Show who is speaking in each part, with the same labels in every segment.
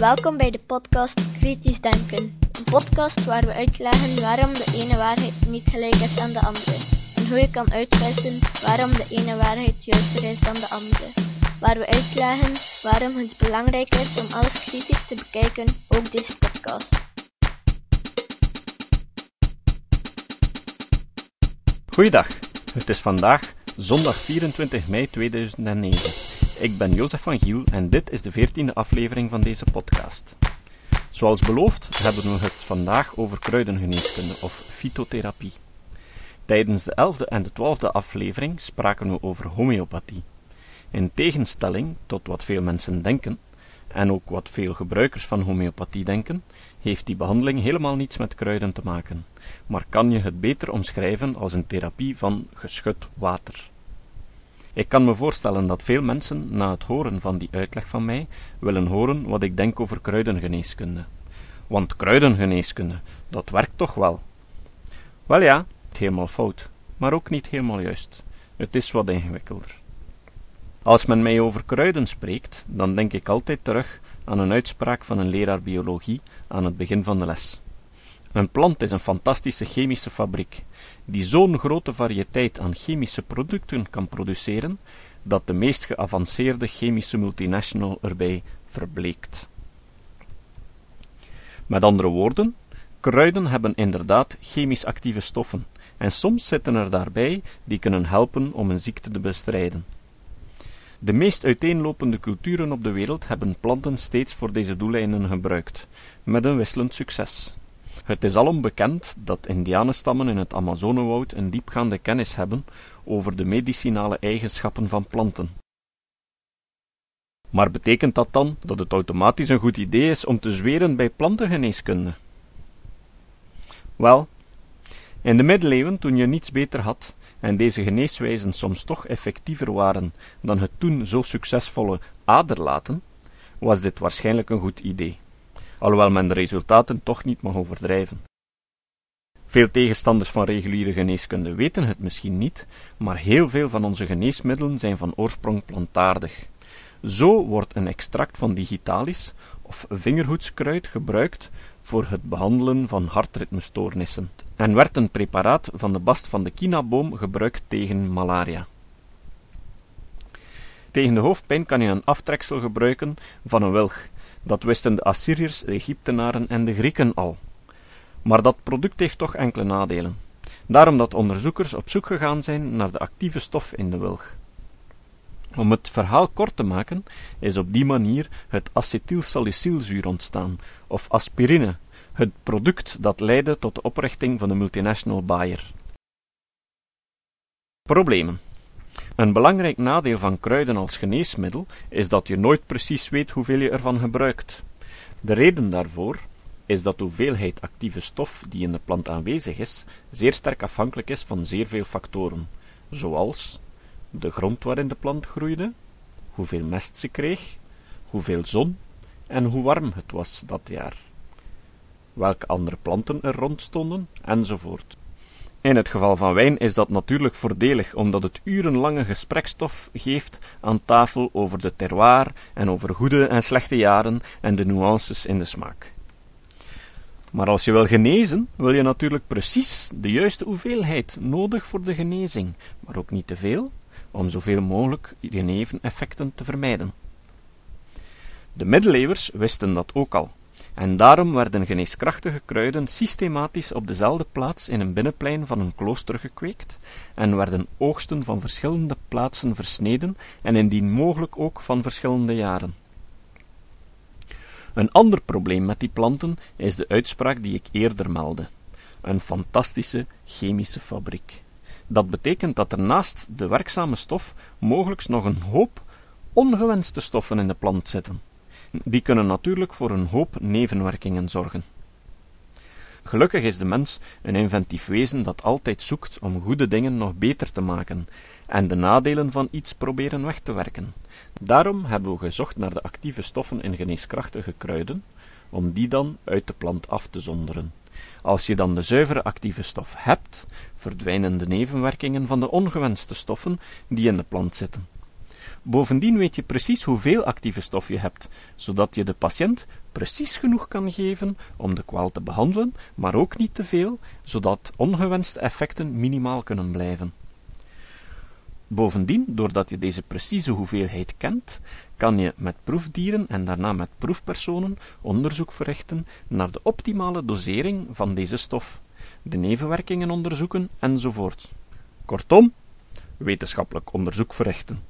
Speaker 1: Welkom bij de podcast Kritisch Denken. Een podcast waar we uitleggen waarom de ene waarheid niet gelijk is aan de andere. En hoe je kan uitwissen waarom de ene waarheid juister is dan de andere. Waar we uitleggen waarom het belangrijk is om alles kritisch te bekijken, ook deze podcast.
Speaker 2: Goeiedag, het is vandaag zondag 24 mei 2009. Ik ben Jozef van Giel en dit is de veertiende aflevering van deze podcast. Zoals beloofd hebben we het vandaag over kruidengeneeskunde of fytotherapie. Tijdens de elfde en de twaalfde aflevering spraken we over homeopathie. In tegenstelling tot wat veel mensen denken, en ook wat veel gebruikers van homeopathie denken, heeft die behandeling helemaal niets met kruiden te maken, maar kan je het beter omschrijven als een therapie van geschud water. Ik kan me voorstellen dat veel mensen, na het horen van die uitleg van mij, willen horen wat ik denk over kruidengeneeskunde. Want kruidengeneeskunde, dat werkt toch wel? Wel ja, helemaal fout, maar ook niet helemaal juist. Het is wat ingewikkelder. Als men mij over kruiden spreekt, dan denk ik altijd terug aan een uitspraak van een leraar biologie aan het begin van de les. Een plant is een fantastische chemische fabriek, die zo'n grote variëteit aan chemische producten kan produceren, dat de meest geavanceerde chemische multinational erbij verbleekt. Met andere woorden, kruiden hebben inderdaad chemisch actieve stoffen, en soms zitten er daarbij die kunnen helpen om een ziekte te bestrijden. De meest uiteenlopende culturen op de wereld hebben planten steeds voor deze doeleinden gebruikt, met een wisselend succes. Het is alom bekend dat indianenstammen in het Amazonewoud een diepgaande kennis hebben over de medicinale eigenschappen van planten. Maar betekent dat dan dat het automatisch een goed idee is om te zweren bij plantengeneeskunde? Wel, in de middeleeuwen, toen je niets beter had, en deze geneeswijzen soms toch effectiever waren dan het toen zo succesvolle aderlaten, was dit waarschijnlijk een goed idee, alhoewel men de resultaten toch niet mag overdrijven. Veel tegenstanders van reguliere geneeskunde weten het misschien niet, maar heel veel van onze geneesmiddelen zijn van oorsprong plantaardig. Zo wordt een extract van digitalis of vingerhoedskruid gebruikt voor het behandelen van hartritmestoornissen en werd een preparaat van de bast van de kinaboom gebruikt tegen malaria. Tegen de hoofdpijn kan je een aftreksel gebruiken van een wilg. Dat wisten de Assyriërs, de Egyptenaren en de Grieken al. Maar dat product heeft toch enkele nadelen. Daarom dat onderzoekers op zoek gegaan zijn naar de actieve stof in de wilg. Om het verhaal kort te maken, is op die manier het acetylsalicylzuur ontstaan, of aspirine, het product dat leidde tot de oprichting van de multinational Bayer. Problemen Een belangrijk nadeel van kruiden als geneesmiddel is dat je nooit precies weet hoeveel je ervan gebruikt. De reden daarvoor is dat de hoeveelheid actieve stof die in de plant aanwezig is, zeer sterk afhankelijk is van zeer veel factoren, zoals de grond waarin de plant groeide, hoeveel mest ze kreeg, hoeveel zon en hoe warm het was dat jaar, welke andere planten er rondstonden, enzovoort. In het geval van wijn is dat natuurlijk voordelig, omdat het urenlange gesprekstof geeft aan tafel over de terroir en over goede en slechte jaren en de nuances in de smaak. Maar als je wil genezen, wil je natuurlijk precies de juiste hoeveelheid nodig voor de genezing, maar ook niet te veel, om zoveel mogelijk neveneffecten te vermijden. De middeleeuwers wisten dat ook al, en daarom werden geneeskrachtige kruiden systematisch op dezelfde plaats in een binnenplein van een klooster gekweekt, en werden oogsten van verschillende plaatsen versneden en indien mogelijk ook van verschillende jaren. Een ander probleem met die planten is de uitspraak die ik eerder meldde: een fantastische chemische fabriek. Dat betekent dat er naast de werkzame stof mogelijk nog een hoop ongewenste stoffen in de plant zitten. Die kunnen natuurlijk voor een hoop nevenwerkingen zorgen. Gelukkig is de mens een inventief wezen dat altijd zoekt om goede dingen nog beter te maken en de nadelen van iets proberen weg te werken. Daarom hebben we gezocht naar de actieve stoffen in geneeskrachtige kruiden, om die dan uit de plant af te zonderen. Als je dan de zuivere actieve stof hebt, verdwijnen de nevenwerkingen van de ongewenste stoffen die in de plant zitten. Bovendien weet je precies hoeveel actieve stof je hebt, zodat je de patiënt precies genoeg kan geven om de kwaal te behandelen, maar ook niet te veel, zodat ongewenste effecten minimaal kunnen blijven. Bovendien, doordat je deze precieze hoeveelheid kent, kan je met proefdieren en daarna met proefpersonen onderzoek verrichten naar de optimale dosering van deze stof, de nevenwerkingen onderzoeken enzovoort. Kortom, wetenschappelijk onderzoek verrichten.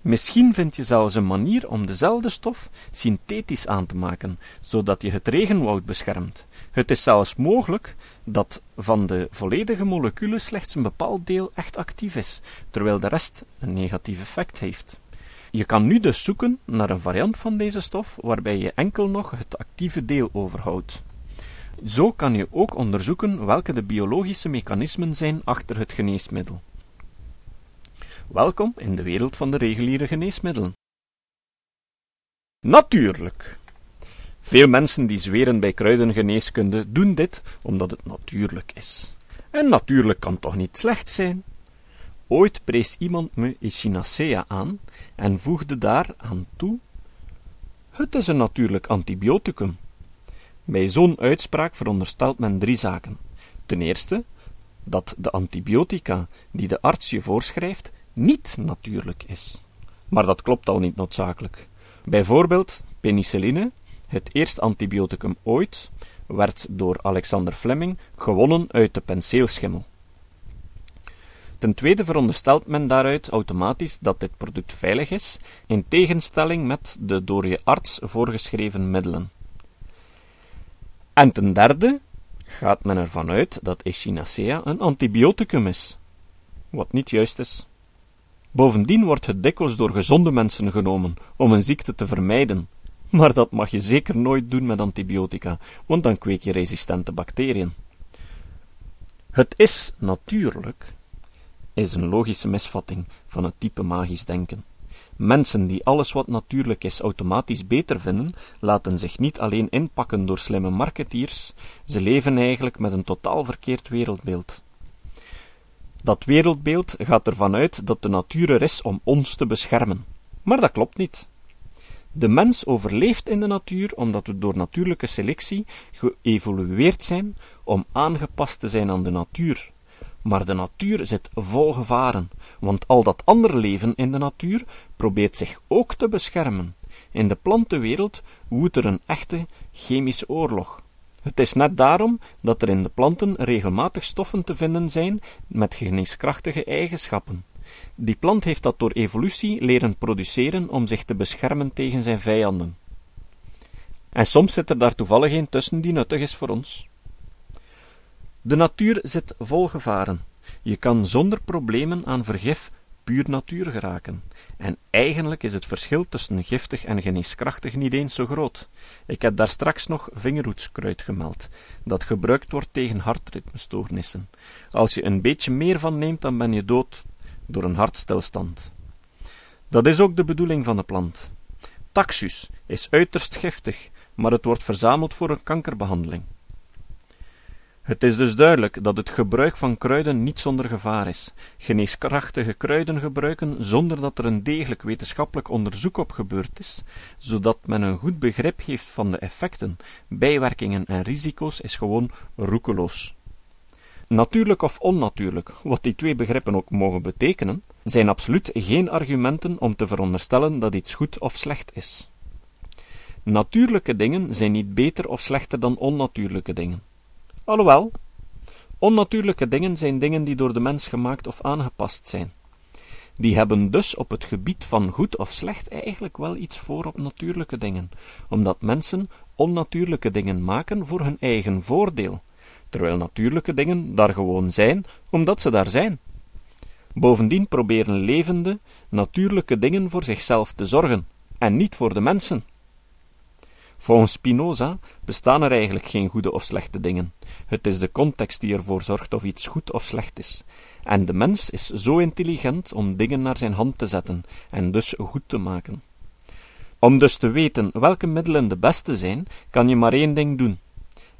Speaker 2: Misschien vind je zelfs een manier om dezelfde stof synthetisch aan te maken, zodat je het regenwoud beschermt. Het is zelfs mogelijk dat van de volledige moleculen slechts een bepaald deel echt actief is, terwijl de rest een negatief effect heeft. Je kan nu dus zoeken naar een variant van deze stof waarbij je enkel nog het actieve deel overhoudt. Zo kan je ook onderzoeken welke de biologische mechanismen zijn achter het geneesmiddel. Welkom in de wereld van de reguliere geneesmiddelen. Natuurlijk. Veel mensen die zweren bij kruidengeneeskunde doen dit omdat het natuurlijk is. En natuurlijk kan toch niet slecht zijn? Ooit prees iemand me Echinacea aan en voegde daar aan toe: Het is een natuurlijk antibioticum. Bij zo'n uitspraak veronderstelt men drie zaken. Ten eerste, dat de antibiotica die de arts je voorschrijft niet natuurlijk is. Maar dat klopt al niet noodzakelijk. Bijvoorbeeld penicilline, het eerste antibioticum ooit, werd door Alexander Fleming gewonnen uit de penseelschimmel. Ten tweede veronderstelt men daaruit automatisch dat dit product veilig is, in tegenstelling met de door je arts voorgeschreven middelen. En ten derde gaat men ervan uit dat Echinacea een antibioticum is, wat niet juist is. Bovendien wordt het dikwijls door gezonde mensen genomen om een ziekte te vermijden, maar dat mag je zeker nooit doen met antibiotica, want dan kweek je resistente bacteriën. Het is natuurlijk is een logische misvatting van het type magisch denken. Mensen die alles wat natuurlijk is automatisch beter vinden, laten zich niet alleen inpakken door slimme marketeers, ze leven eigenlijk met een totaal verkeerd wereldbeeld. Dat wereldbeeld gaat ervan uit dat de natuur er is om ons te beschermen. Maar dat klopt niet. De mens overleeft in de natuur omdat we door natuurlijke selectie geëvolueerd zijn om aangepast te zijn aan de natuur. Maar de natuur zit vol gevaren, want al dat andere leven in de natuur probeert zich ook te beschermen. In de plantenwereld woedt er een echte chemische oorlog. Het is net daarom dat er in de planten regelmatig stoffen te vinden zijn met geneeskrachtige eigenschappen. Die plant heeft dat door evolutie leren produceren om zich te beschermen tegen zijn vijanden. En soms zit er daar toevallig een tussen die nuttig is voor ons. De natuur zit vol gevaren. Je kan zonder problemen aan vergif puur natuur geraken. En eigenlijk is het verschil tussen giftig en geneeskrachtig niet eens zo groot. Ik heb daar straks nog vingerhoedskruid gemeld, dat gebruikt wordt tegen hartritmestoornissen. Als je een beetje meer van neemt, dan ben je dood door een hartstilstand. Dat is ook de bedoeling van de plant. Taxus is uiterst giftig, maar het wordt verzameld voor een kankerbehandeling. Het is dus duidelijk dat het gebruik van kruiden niet zonder gevaar is. Geneeskrachtige kruiden gebruiken zonder dat er een degelijk wetenschappelijk onderzoek op gebeurd is, zodat men een goed begrip heeft van de effecten, bijwerkingen en risico's, is gewoon roekeloos. Natuurlijk of onnatuurlijk, wat die twee begrippen ook mogen betekenen, zijn absoluut geen argumenten om te veronderstellen dat iets goed of slecht is. Natuurlijke dingen zijn niet beter of slechter dan onnatuurlijke dingen. Alhoewel, onnatuurlijke dingen zijn dingen die door de mens gemaakt of aangepast zijn. Die hebben dus op het gebied van goed of slecht eigenlijk wel iets voor op natuurlijke dingen, omdat mensen onnatuurlijke dingen maken voor hun eigen voordeel, terwijl natuurlijke dingen daar gewoon zijn omdat ze daar zijn. Bovendien proberen levende, natuurlijke dingen voor zichzelf te zorgen, en niet voor de mensen. Volgens Spinoza bestaan er eigenlijk geen goede of slechte dingen. Het is de context die ervoor zorgt of iets goed of slecht is. En de mens is zo intelligent om dingen naar zijn hand te zetten en dus goed te maken. Om dus te weten welke middelen de beste zijn, kan je maar één ding doen: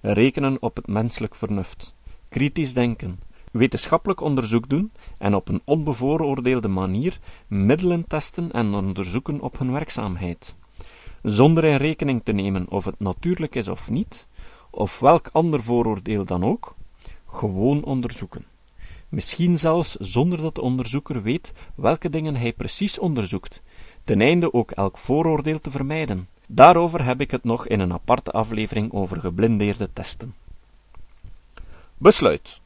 Speaker 2: rekenen op het menselijk vernuft, kritisch denken, wetenschappelijk onderzoek doen en op een onbevooroordeelde manier middelen testen en onderzoeken op hun werkzaamheid. Zonder in rekening te nemen of het natuurlijk is of niet, of welk ander vooroordeel dan ook, gewoon onderzoeken. Misschien zelfs zonder dat de onderzoeker weet welke dingen hij precies onderzoekt, ten einde ook elk vooroordeel te vermijden. Daarover heb ik het nog in een aparte aflevering over geblindeerde testen. Besluit.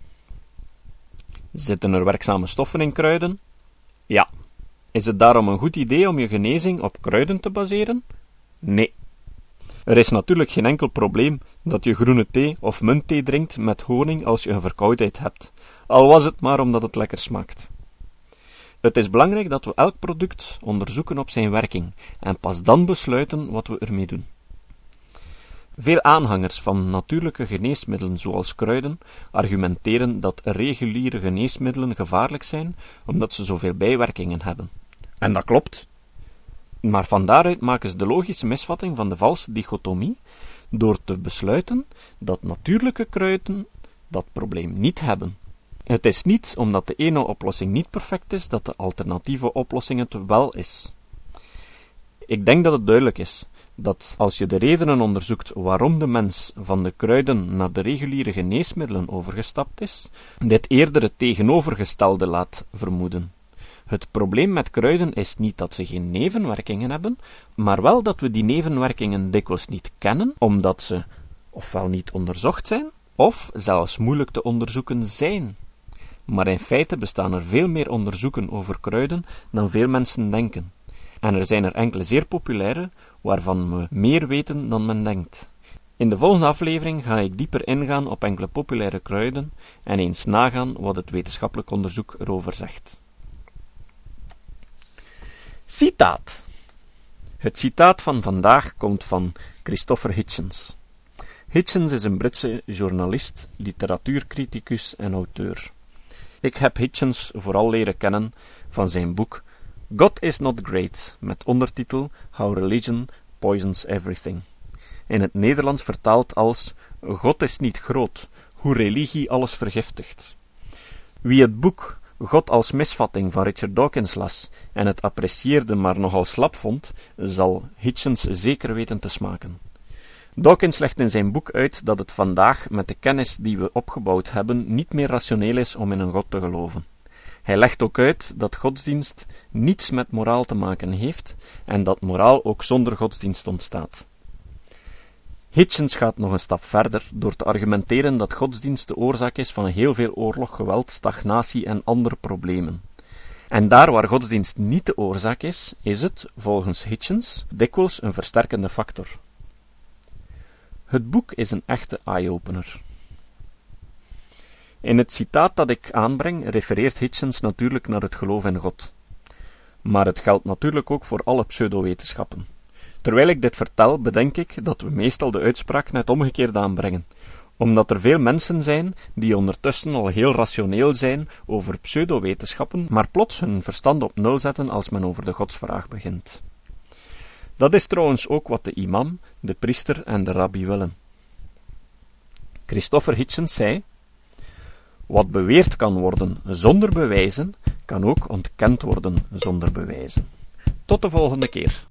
Speaker 2: Zitten er werkzame stoffen in kruiden? Ja. Is het daarom een goed idee om je genezing op kruiden te baseren? Nee. Er is natuurlijk geen enkel probleem dat je groene thee of muntthee drinkt met honing als je een verkoudheid hebt, al was het maar omdat het lekker smaakt. Het is belangrijk dat we elk product onderzoeken op zijn werking en pas dan besluiten wat we ermee doen. Veel aanhangers van natuurlijke geneesmiddelen zoals kruiden argumenteren dat reguliere geneesmiddelen gevaarlijk zijn omdat ze zoveel bijwerkingen hebben. En dat klopt. Maar van daaruit maken ze de logische misvatting van de valse dichotomie door te besluiten dat natuurlijke kruiden dat probleem niet hebben. Het is niet omdat de ene oplossing niet perfect is, dat de alternatieve oplossing het wel is. Ik denk dat het duidelijk is dat als je de redenen onderzoekt waarom de mens van de kruiden naar de reguliere geneesmiddelen overgestapt is, dit eerder het tegenovergestelde laat vermoeden. Het probleem met kruiden is niet dat ze geen nevenwerkingen hebben, maar wel dat we die nevenwerkingen dikwijls niet kennen, omdat ze ofwel niet onderzocht zijn, of zelfs moeilijk te onderzoeken zijn. Maar in feite bestaan er veel meer onderzoeken over kruiden dan veel mensen denken. En er zijn er enkele zeer populaire, waarvan we meer weten dan men denkt. In de volgende aflevering ga ik dieper ingaan op enkele populaire kruiden en eens nagaan wat het wetenschappelijk onderzoek erover zegt. Citaat. Het citaat van vandaag komt van Christopher Hitchens. Hitchens is een Britse journalist, literatuurcriticus en auteur. Ik heb Hitchens vooral leren kennen van zijn boek God is Not Great, met ondertitel How Religion Poisons Everything. In het Nederlands vertaald als God is niet groot, hoe religie alles vergiftigt. Wie het boek God als misvatting van Richard Dawkins las en het apprecieerde maar nogal slap vond, zal Hitchens zeker weten te smaken. Dawkins legt in zijn boek uit dat het vandaag, met de kennis die we opgebouwd hebben, niet meer rationeel is om in een God te geloven. Hij legt ook uit dat godsdienst niets met moraal te maken heeft en dat moraal ook zonder godsdienst ontstaat. Hitchens gaat nog een stap verder door te argumenteren dat godsdienst de oorzaak is van heel veel oorlog, geweld, stagnatie en andere problemen. En daar waar godsdienst niet de oorzaak is, is het, volgens Hitchens, dikwijls een versterkende factor. Het boek is een echte eye-opener. In het citaat dat ik aanbreng refereert Hitchens natuurlijk naar het geloof in God. Maar het geldt natuurlijk ook voor alle pseudowetenschappen. Terwijl ik dit vertel, bedenk ik dat we meestal de uitspraak net omgekeerd aanbrengen, omdat er veel mensen zijn die ondertussen al heel rationeel zijn over pseudowetenschappen, maar plots hun verstand op nul zetten als men over de godsvraag begint. Dat is trouwens ook wat de imam, de priester en de rabbi willen. Christopher Hitchens zei: Wat beweerd kan worden zonder bewijzen, kan ook ontkend worden zonder bewijzen. Tot de volgende keer.